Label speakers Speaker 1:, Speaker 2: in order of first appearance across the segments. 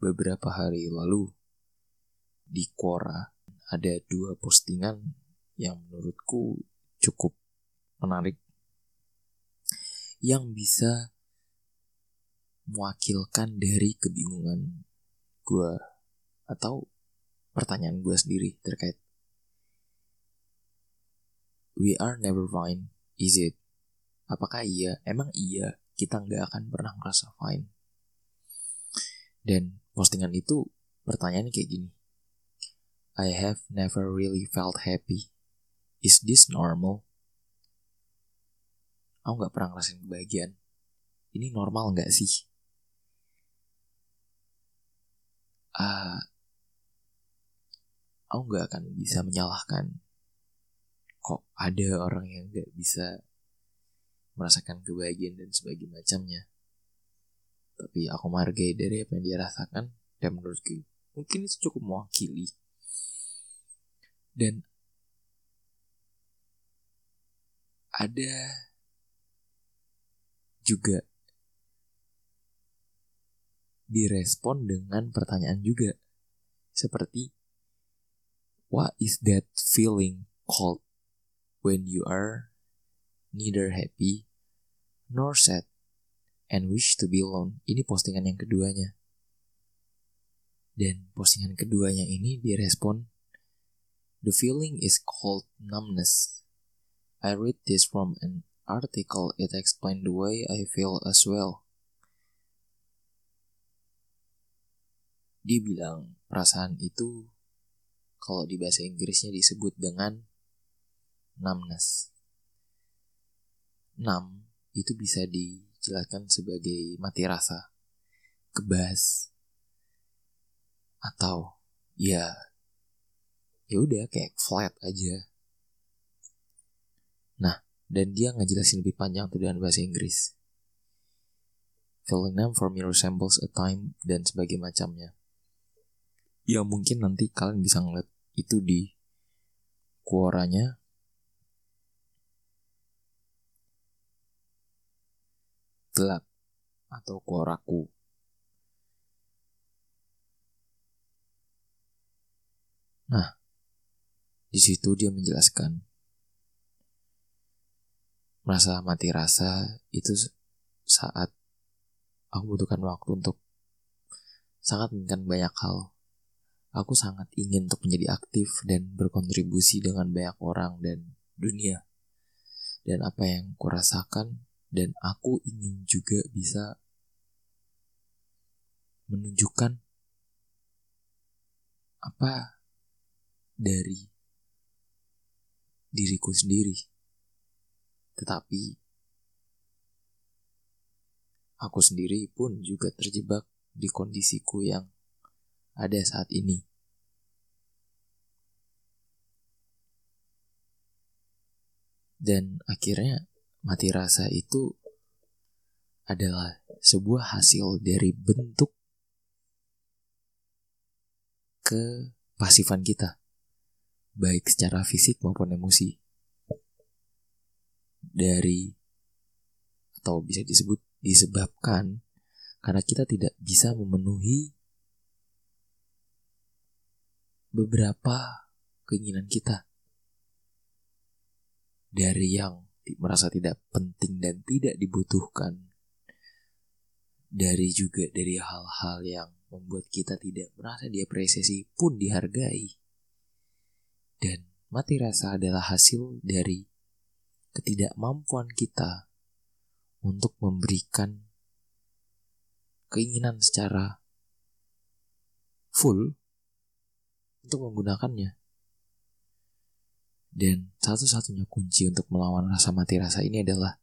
Speaker 1: beberapa hari lalu di Quora ada dua postingan yang menurutku cukup menarik yang bisa mewakilkan dari kebingungan gue atau pertanyaan gue sendiri terkait we are never fine is it? Apakah iya? Emang iya kita nggak akan pernah merasa fine? Dan postingan itu pertanyaannya kayak gini. I have never really felt happy. Is this normal? Aku nggak pernah ngerasain kebahagiaan. Ini normal nggak sih? Uh, aku nggak akan bisa menyalahkan kok ada orang yang nggak bisa merasakan kebahagiaan dan sebagainya macamnya tapi aku menghargai dari apa yang dia rasakan dan menurutku mungkin itu cukup mewakili dan ada juga direspon dengan pertanyaan juga. Seperti, what is that feeling called when you are neither happy nor sad and wish to be alone? Ini postingan yang keduanya. Dan postingan keduanya ini direspon, the feeling is called numbness. I read this from an article, it explained the way I feel as well. Dia bilang perasaan itu kalau di bahasa Inggrisnya disebut dengan numbness. Numb itu bisa dijelaskan sebagai mati rasa, kebas, atau ya ya udah kayak flat aja. Nah, dan dia ngejelasin lebih panjang tuh dengan bahasa Inggris. Feeling numb for me resembles a time dan sebagai macamnya ya mungkin nanti kalian bisa ngeliat itu di kuoranya gelap atau kuoraku nah di situ dia menjelaskan merasa mati rasa itu saat aku butuhkan waktu untuk sangat menginginkan banyak hal Aku sangat ingin untuk menjadi aktif dan berkontribusi dengan banyak orang dan dunia. Dan apa yang kurasakan dan aku ingin juga bisa menunjukkan apa dari diriku sendiri. Tetapi aku sendiri pun juga terjebak di kondisiku yang ada saat ini. Dan akhirnya mati rasa itu adalah sebuah hasil dari bentuk kepasifan kita, baik secara fisik maupun emosi. Dari atau bisa disebut disebabkan karena kita tidak bisa memenuhi beberapa keinginan kita. Dari yang merasa tidak penting dan tidak dibutuhkan. Dari juga dari hal-hal yang membuat kita tidak merasa diapresiasi pun dihargai. Dan mati rasa adalah hasil dari ketidakmampuan kita untuk memberikan keinginan secara full untuk menggunakannya. Dan satu-satunya kunci untuk melawan rasa mati rasa ini adalah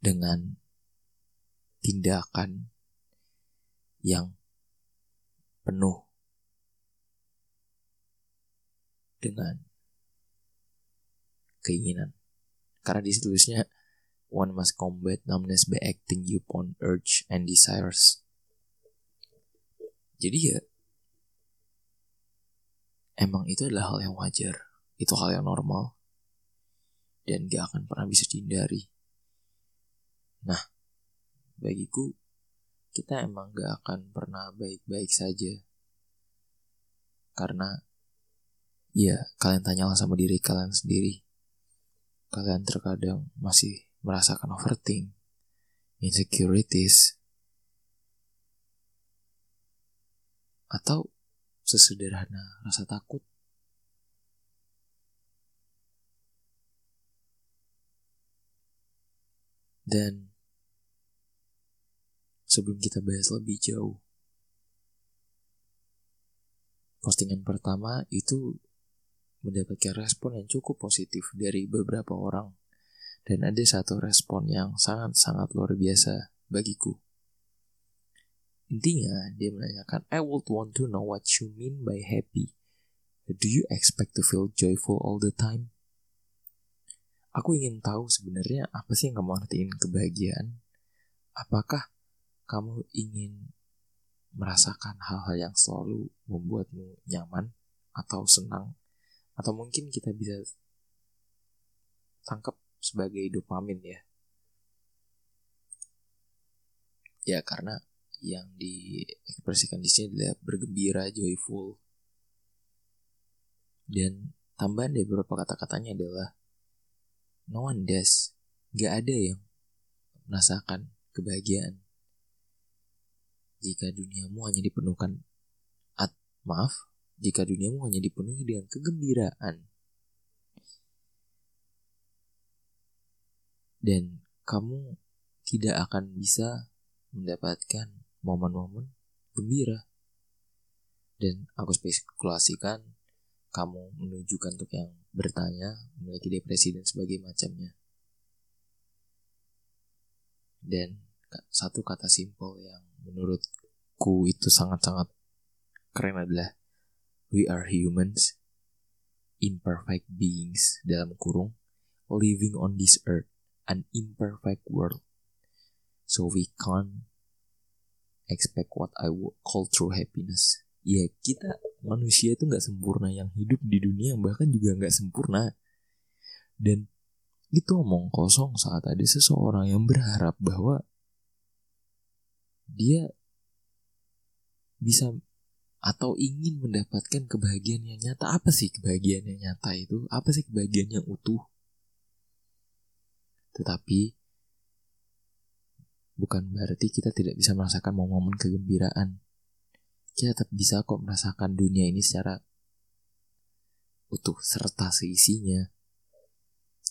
Speaker 1: dengan tindakan yang penuh dengan keinginan. Karena di situasinya one must combat numbness by acting upon urge and desires. Jadi ya emang itu adalah hal yang wajar, itu hal yang normal, dan gak akan pernah bisa dihindari. Nah, bagiku, kita emang gak akan pernah baik-baik saja. Karena, ya kalian tanyalah sama diri kalian sendiri. Kalian terkadang masih merasakan overthink, insecurities, atau sesederhana rasa takut. Dan sebelum kita bahas lebih jauh. Postingan pertama itu mendapatkan respon yang cukup positif dari beberapa orang. Dan ada satu respon yang sangat-sangat luar biasa bagiku. Intinya, dia menanyakan, I would want to know what you mean by happy. Do you expect to feel joyful all the time? Aku ingin tahu sebenarnya apa sih yang kamu artiin kebahagiaan? Apakah kamu ingin merasakan hal-hal yang selalu membuatmu nyaman atau senang atau mungkin kita bisa tangkap sebagai dopamin ya ya karena yang diekspresikan di sini adalah bergembira joyful. Dan tambahan dari beberapa kata-katanya adalah no one does. Gak ada yang merasakan kebahagiaan. Jika duniamu hanya dipenuhkan at maaf jika duniamu hanya dipenuhi dengan kegembiraan. Dan kamu tidak akan bisa mendapatkan momen-momen gembira. Dan aku spekulasikan kamu menunjukkan untuk yang bertanya memiliki depresi dan sebagainya macamnya. Dan satu kata simpel yang menurutku itu sangat-sangat keren adalah we are humans imperfect beings dalam kurung living on this earth an imperfect world. So we can't expect what I would call true happiness ya kita manusia itu nggak sempurna yang hidup di dunia bahkan juga nggak sempurna dan itu omong kosong saat ada seseorang yang berharap bahwa dia bisa atau ingin mendapatkan kebahagiaan yang nyata. Apa sih kebahagiaan yang nyata itu? Apa sih kebahagiaan yang utuh? Tetapi bukan berarti kita tidak bisa merasakan momen-momen kegembiraan. Kita tetap bisa kok merasakan dunia ini secara utuh serta seisinya.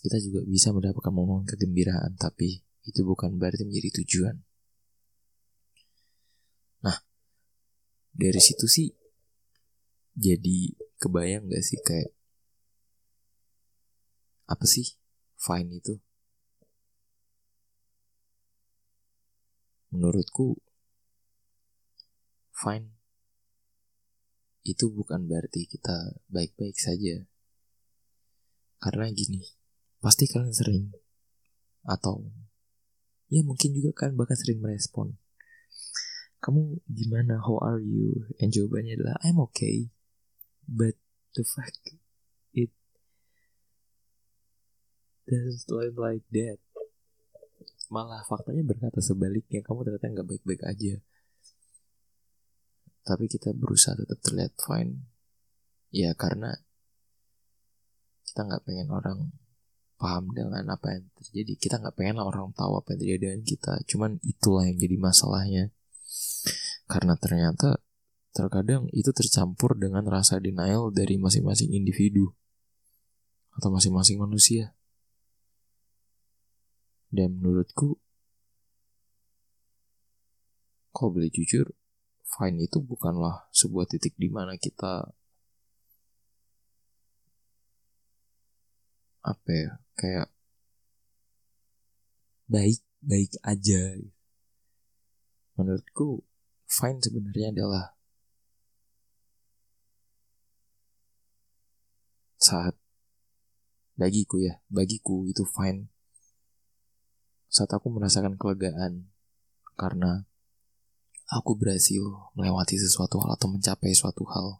Speaker 1: Kita juga bisa mendapatkan momen kegembiraan, tapi itu bukan berarti menjadi tujuan. dari situ sih jadi kebayang gak sih kayak apa sih fine itu menurutku fine. Itu bukan berarti kita baik-baik saja. Karena gini pasti kalian sering atau ya mungkin juga kalian bahkan sering merespon. Kamu gimana? How are you? And jawabannya adalah I'm okay. But the fact it doesn't look like that malah. Faktanya berkata sebaliknya kamu ternyata nggak baik-baik aja. Tapi kita berusaha tetap terlihat fine. Ya karena kita nggak pengen orang paham dengan apa yang terjadi. Kita nggak pengen orang tahu apa yang terjadi dengan kita. Cuman itulah yang jadi masalahnya. Karena ternyata terkadang itu tercampur dengan rasa denial dari masing-masing individu atau masing-masing manusia. Dan menurutku, kalau boleh jujur, fine itu bukanlah sebuah titik di mana kita apa ya kayak baik baik aja menurutku fine sebenarnya adalah saat bagiku ya, bagiku itu fine. Saat aku merasakan kelegaan karena aku berhasil melewati sesuatu hal atau mencapai suatu hal.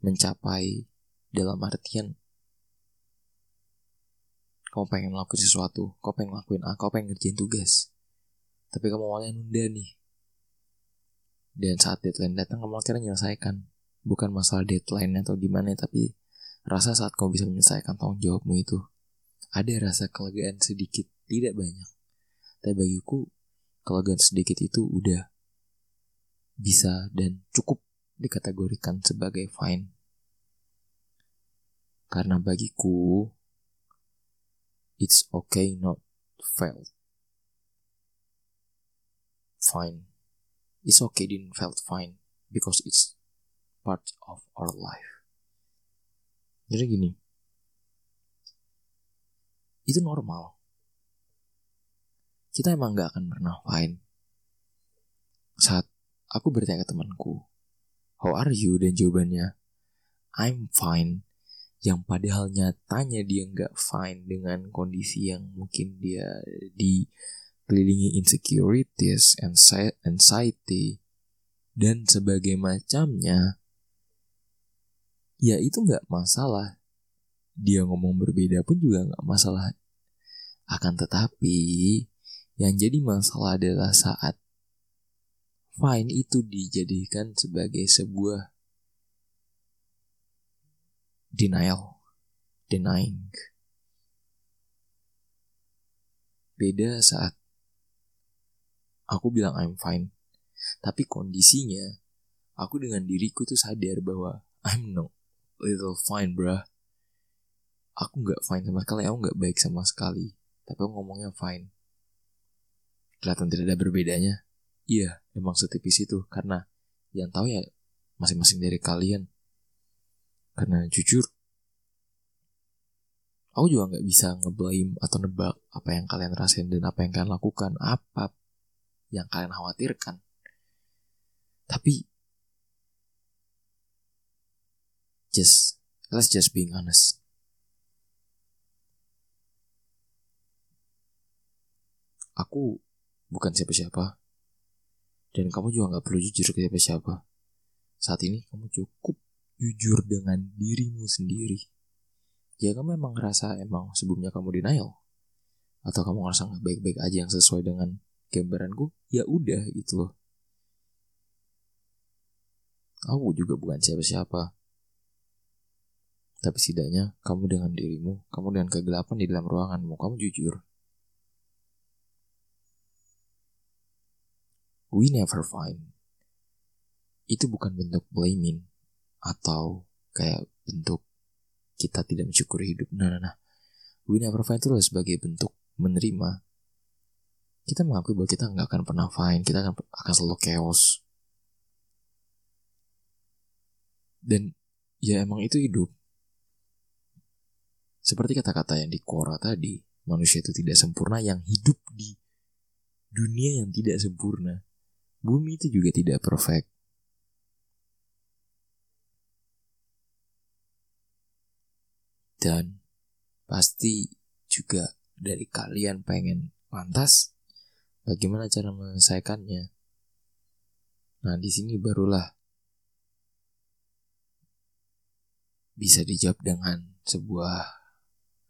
Speaker 1: Mencapai dalam artian kamu pengen melakukan sesuatu, kau pengen ngelakuin A, kau pengen ngerjain tugas. Tapi kamu awalnya nunda nih, dan saat deadline datang kamu akhirnya menyelesaikan bukan masalah deadline atau gimana tapi rasa saat kamu bisa menyelesaikan tanggung jawabmu itu ada rasa kelegaan sedikit tidak banyak. Tapi bagiku kelegaan sedikit itu udah bisa dan cukup dikategorikan sebagai fine. Karena bagiku it's okay not fail fine. It's okay didn't felt fine because it's part of our life. Jadi gini, itu normal. Kita emang gak akan pernah fine. Saat aku bertanya ke temanku, how are you? Dan jawabannya, I'm fine. Yang padahal nyatanya dia nggak fine dengan kondisi yang mungkin dia di kelilingi insecurities, anxiety, dan sebagai macamnya, ya itu nggak masalah. Dia ngomong berbeda pun juga nggak masalah. Akan tetapi, yang jadi masalah adalah saat fine itu dijadikan sebagai sebuah denial, denying. Beda saat aku bilang I'm fine. Tapi kondisinya, aku dengan diriku itu sadar bahwa I'm no little fine, bruh. Aku nggak fine sama sekali, aku nggak baik sama sekali. Tapi aku ngomongnya fine. Kelihatan tidak ada berbedanya. Iya, emang setipis itu. Karena yang tahu ya masing-masing dari kalian. Karena jujur, aku juga nggak bisa ngeblame atau nebak apa yang kalian rasain dan apa yang kalian lakukan. Apa yang kalian khawatirkan. Tapi just let's just being honest. Aku bukan siapa-siapa. Dan kamu juga gak perlu jujur ke siapa-siapa. Saat ini kamu cukup jujur dengan dirimu sendiri. Jika kamu emang ngerasa emang sebelumnya kamu denial. Atau kamu ngerasa gak baik-baik aja yang sesuai dengan gambaranku ya udah gitu loh aku juga bukan siapa-siapa tapi setidaknya kamu dengan dirimu kamu dengan kegelapan di dalam ruanganmu kamu jujur we never find itu bukan bentuk blaming atau kayak bentuk kita tidak mensyukuri hidup. Nah, nah, nah. We never find itu sebagai bentuk menerima kita mengakui bahwa kita nggak akan pernah fine, kita akan, akan selalu chaos. Dan ya emang itu hidup. Seperti kata-kata yang di Quora tadi, manusia itu tidak sempurna yang hidup di dunia yang tidak sempurna. Bumi itu juga tidak perfect. Dan pasti juga dari kalian pengen lantas Bagaimana cara menyelesaikannya? Nah, di sini barulah bisa dijawab dengan sebuah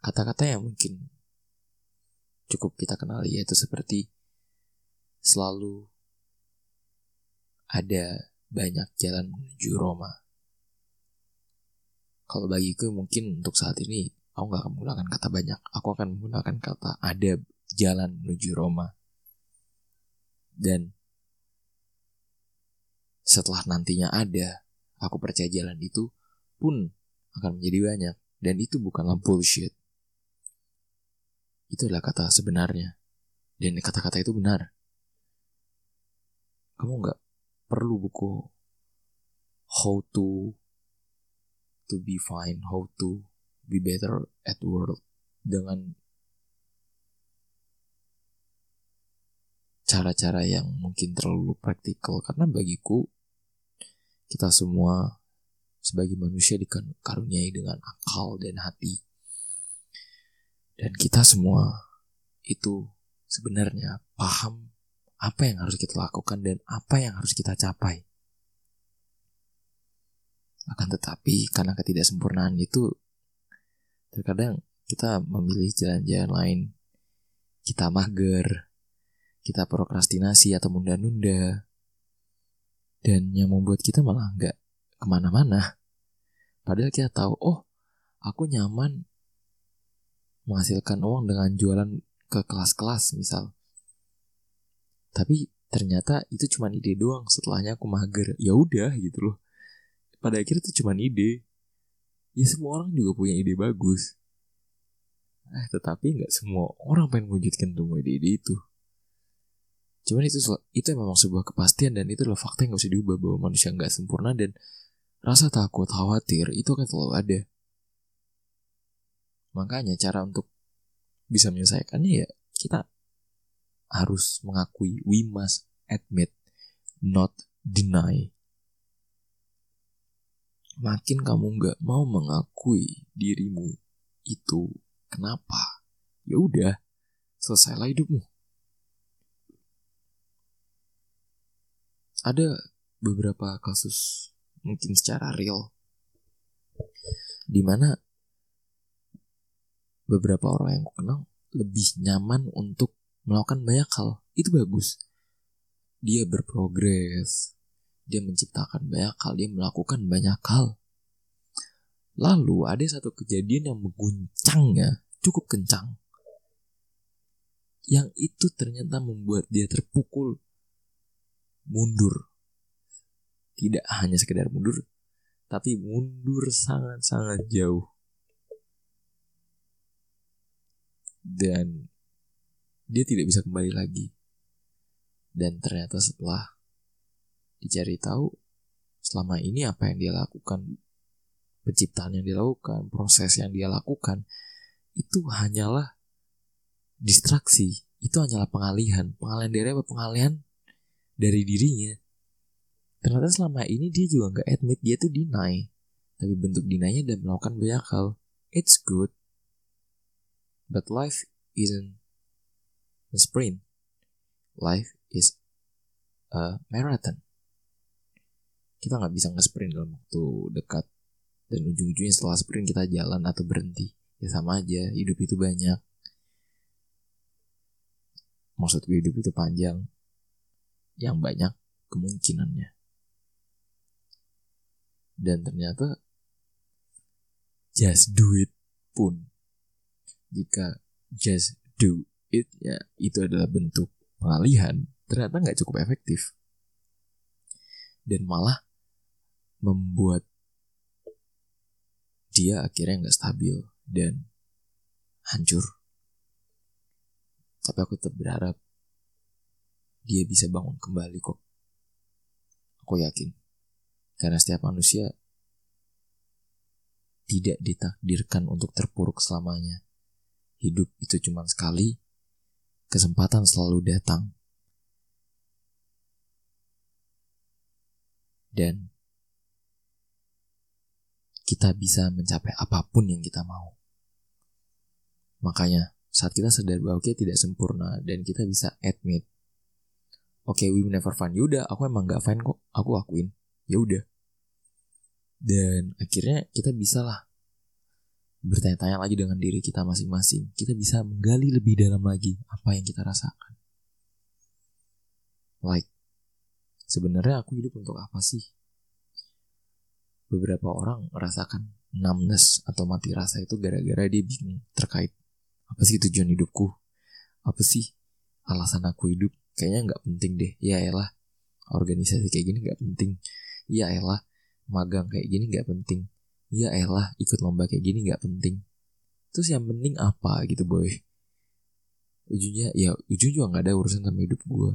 Speaker 1: kata-kata yang mungkin cukup kita kenali yaitu seperti selalu ada banyak jalan menuju Roma. Kalau bagiku mungkin untuk saat ini aku gak akan menggunakan kata banyak, aku akan menggunakan kata ada jalan menuju Roma. Dan setelah nantinya ada, aku percaya jalan itu pun akan menjadi banyak. Dan itu bukanlah bullshit. Itu adalah kata sebenarnya. Dan kata-kata itu benar. Kamu nggak perlu buku how to to be fine, how to be better at work dengan cara-cara yang mungkin terlalu praktikal. Karena bagiku kita semua sebagai manusia dikaruniai dengan akal dan hati. Dan kita semua itu sebenarnya paham apa yang harus kita lakukan dan apa yang harus kita capai. Akan tetapi karena ketidaksempurnaan itu terkadang kita memilih jalan-jalan lain. Kita mager kita prokrastinasi atau menunda-nunda. dan yang membuat kita malah nggak ke mana-mana. Padahal kita tahu oh aku nyaman menghasilkan uang dengan jualan ke kelas-kelas misal tapi ternyata itu cuma ide doang setelahnya aku mager. Ya udah gitu loh. Pada akhirnya itu cuma ide. Ya semua orang juga punya ide bagus. Eh tetapi nggak semua orang pengen mewujudkan semua ide-ide itu. Cuman itu itu memang sebuah kepastian dan itu adalah fakta yang gak bisa diubah bahwa manusia nggak sempurna dan rasa takut, khawatir itu akan selalu ada. Makanya cara untuk bisa menyelesaikannya ya kita harus mengakui, we must admit, not deny. Makin kamu nggak mau mengakui dirimu itu kenapa? Ya udah, selesailah hidupmu. ada beberapa kasus mungkin secara real di mana beberapa orang yang aku kenal lebih nyaman untuk melakukan banyak hal. Itu bagus. Dia berprogres. Dia menciptakan banyak hal. Dia melakukan banyak hal. Lalu ada satu kejadian yang mengguncangnya cukup kencang. Yang itu ternyata membuat dia terpukul. Mundur. Tidak hanya sekedar mundur, tapi mundur sangat-sangat jauh. Dan dia tidak bisa kembali lagi. Dan ternyata setelah dicari tahu, selama ini apa yang dia lakukan, penciptaan yang dia lakukan, proses yang dia lakukan, itu hanyalah distraksi. Itu hanyalah pengalihan. Pengalihan dari apa? Pengalihan dari dirinya. Ternyata selama ini dia juga nggak admit dia tuh deny. Tapi bentuk deninya dan melakukan banyak hal. It's good. But life isn't a sprint. Life is a marathon. Kita nggak bisa nge-sprint dalam waktu dekat. Dan ujung-ujungnya setelah sprint kita jalan atau berhenti. Ya sama aja, hidup itu banyak. Maksud gue hidup itu panjang yang banyak kemungkinannya. Dan ternyata just do it pun jika just do it ya itu adalah bentuk pengalihan ternyata nggak cukup efektif dan malah membuat dia akhirnya nggak stabil dan hancur tapi aku tetap berharap dia bisa bangun kembali kok. Aku yakin. Karena setiap manusia tidak ditakdirkan untuk terpuruk selamanya. Hidup itu cuma sekali, kesempatan selalu datang. Dan kita bisa mencapai apa pun yang kita mau. Makanya, saat kita sadar bahwa kita tidak sempurna dan kita bisa admit oke okay, we never fun yaudah aku emang gak fine kok aku akuin ya udah dan akhirnya kita bisa lah bertanya-tanya lagi dengan diri kita masing-masing. Kita bisa menggali lebih dalam lagi apa yang kita rasakan. Like sebenarnya aku hidup untuk apa sih? Beberapa orang merasakan numbness atau mati rasa itu gara-gara dia bingung terkait apa sih tujuan hidupku? Apa sih alasan aku hidup? Kayaknya nggak penting deh. Ya elah organisasi kayak gini nggak penting. Ya elah magang kayak gini nggak penting ya elah ikut lomba kayak gini nggak penting. Terus yang penting apa gitu boy? Ujungnya ya ujung juga nggak ada urusan sama hidup gue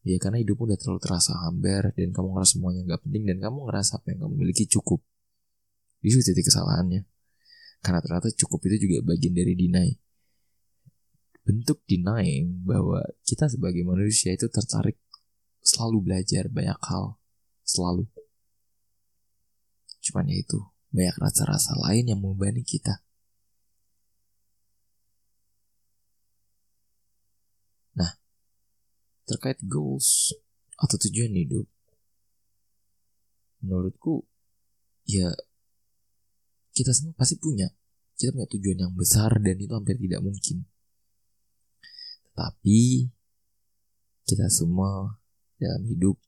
Speaker 1: ya karena hidupmu udah terlalu terasa hambar dan kamu ngerasa semuanya nggak penting dan kamu ngerasa apa yang kamu miliki cukup. Itu titik kesalahannya. Karena ternyata cukup itu juga bagian dari deny. Bentuk denying bahwa kita sebagai manusia itu tertarik selalu belajar banyak hal. Selalu. Cuman ya itu banyak rasa-rasa lain yang membebani kita. Nah terkait goals atau tujuan hidup menurutku ya kita semua pasti punya kita punya tujuan yang besar dan itu hampir tidak mungkin. Tapi kita semua dalam hidup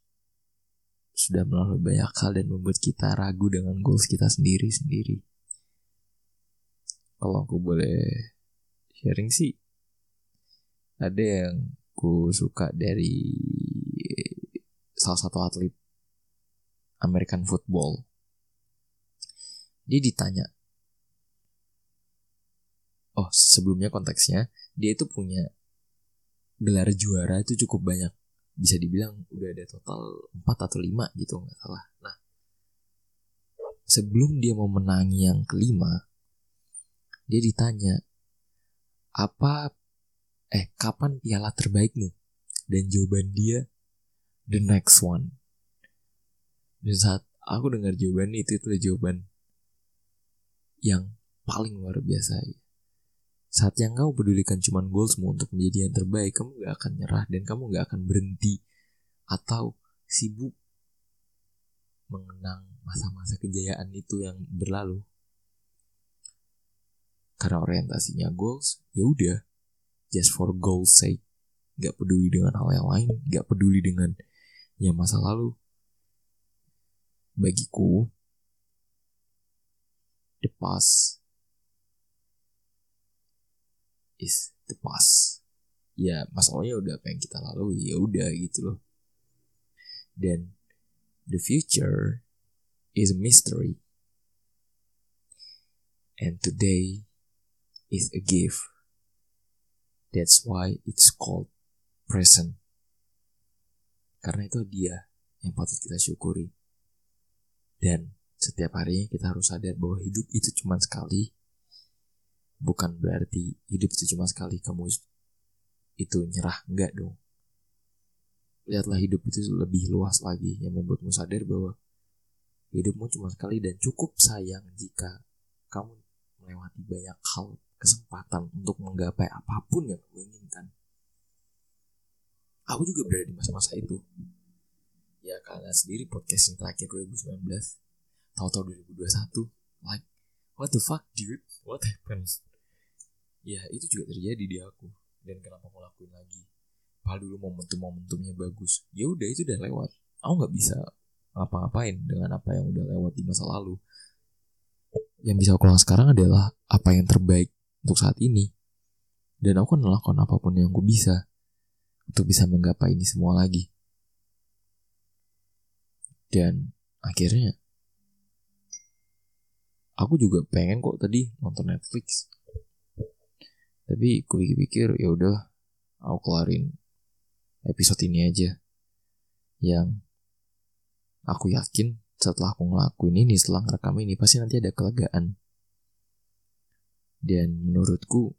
Speaker 1: sudah melalui banyak hal dan membuat kita ragu dengan goals kita sendiri-sendiri. Kalau aku boleh sharing sih, ada yang ku suka dari salah satu atlet American football. Dia ditanya, oh sebelumnya konteksnya dia itu punya gelar juara itu cukup banyak bisa dibilang udah ada total 4 atau 5 gitu nggak salah. Nah, sebelum dia mau menangi yang kelima, dia ditanya, apa eh kapan piala terbaikmu? Dan jawaban dia, the next one. Dan saat aku dengar jawaban itu, itu jawaban yang paling luar biasa. Saat yang kau pedulikan cuma goalsmu untuk menjadi yang terbaik, kamu gak akan nyerah dan kamu gak akan berhenti atau sibuk mengenang masa-masa kejayaan itu yang berlalu. Karena orientasinya goals, ya udah, just for goals sake. Gak peduli dengan hal yang lain, gak peduli dengan yang masa lalu. Bagiku, the past is the past. Ya masalahnya udah apa yang kita lalui ya udah gitu loh. Dan the future is a mystery. And today is a gift. That's why it's called present. Karena itu dia yang patut kita syukuri. Dan setiap harinya kita harus sadar bahwa hidup itu cuma sekali bukan berarti hidup itu cuma sekali kamu itu nyerah enggak dong. Lihatlah hidup itu lebih luas lagi yang membuatmu sadar bahwa hidupmu cuma sekali dan cukup sayang jika kamu melewati banyak hal kesempatan untuk menggapai apa pun yang kamu inginkan. Aku juga berada di masa-masa itu. Ya karena sendiri podcast yang terakhir 2019 tahu-tahu 2021 like what the fuck dude? What happened ya itu juga terjadi di aku. Dan kenapa aku lakuin lagi? Padahal dulu momentum-momentumnya bagus. Ya udah itu udah lewat. Aku nggak bisa ngapa-ngapain dengan apa yang udah lewat di masa lalu. Yang bisa aku lakukan sekarang adalah apa yang terbaik untuk saat ini. Dan aku akan melakukan apa pun yang aku bisa untuk bisa menggapai ini semua lagi. Dan akhirnya aku juga pengen kok tadi nonton Netflix tapi gue pikir-pikir ya udah aku kelarin episode ini aja yang aku yakin setelah aku ngelakuin ini setelah ngerekam ini pasti nanti ada kelegaan. Dan menurutku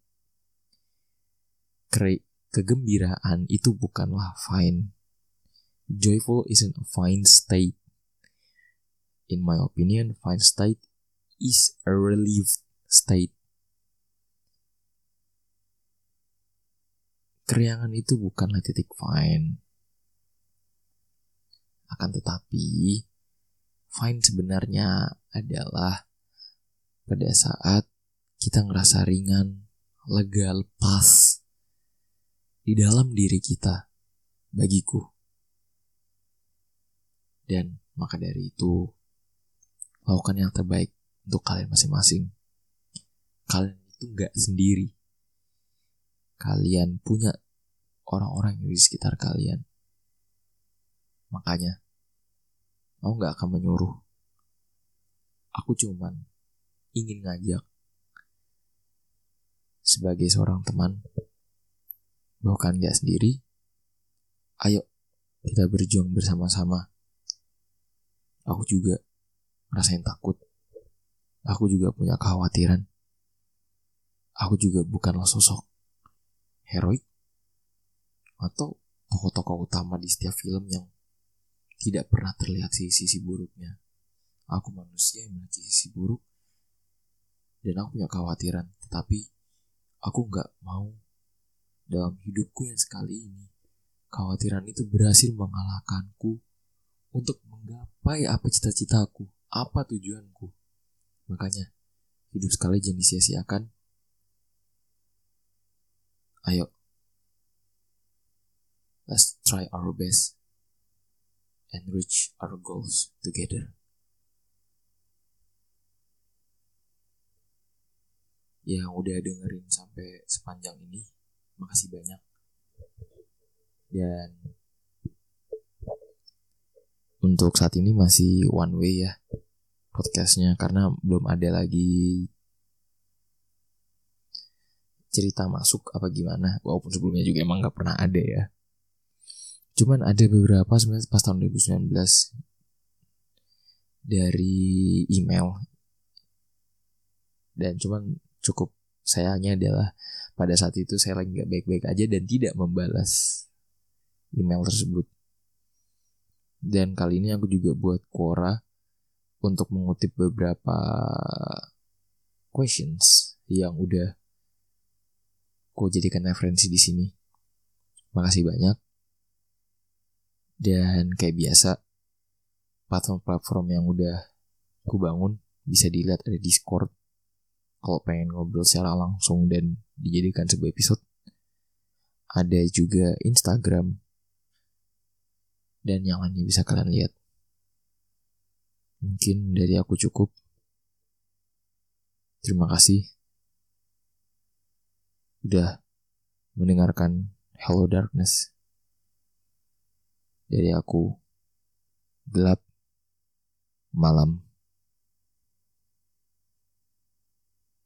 Speaker 1: kegembiraan itu bukanlah fine. Joyful isn't a fine state. In my opinion fine state is a relieved state Keriangan itu bukanlah titik fine. Akan tetapi, fine sebenarnya adalah pada saat kita ngerasa ringan, lega, lepas di dalam diri kita, bagiku. Dan maka dari itu, lakukan yang terbaik untuk kalian masing-masing. Kalian itu gak sendiri kalian punya orang-orang di sekitar kalian. Makanya, aku gak akan menyuruh. Aku cuman ingin ngajak sebagai seorang teman bahwa kalian gak sendiri. Ayo kita berjuang bersama-sama. Aku juga ngerasain takut. Aku juga punya kekhawatiran. Aku juga bukanlah sosok heroik atau tokoh-tokoh utama di setiap film yang tidak pernah terlihat sisi-sisi buruknya. Aku manusia yang memiliki sisi buruk dan aku punya kekhawatiran, tetapi aku nggak mau dalam hidupku yang sekali ini kekhawatiran itu berhasil mengalahkanku untuk menggapai apa cita-citaku, apa tujuanku. Makanya, hidup sekali jangan disia-siakan Ayo, let's try our best and reach our goals together. Yang udah dengerin sampai sepanjang ini, makasih banyak. Dan untuk saat ini masih one way ya podcastnya karena belum ada lagi cerita masuk apa gimana walaupun sebelumnya juga emang nggak pernah ada ya cuman ada beberapa sebenarnya pas tahun 2019 dari email dan cuman cukup sayangnya adalah pada saat itu saya lagi nggak baik-baik aja dan tidak membalas email tersebut dan kali ini aku juga buat Quora untuk mengutip beberapa questions yang udah gue jadikan referensi di sini. Makasih banyak. Dan kayak biasa, platform-platform yang udah gue bangun bisa dilihat ada Discord. Kalau pengen ngobrol secara langsung dan dijadikan sebuah episode. Ada juga Instagram. Dan yang lainnya bisa kalian lihat. Mungkin dari aku cukup. Terima kasih udah mendengarkan Hello Darkness dari aku gelap malam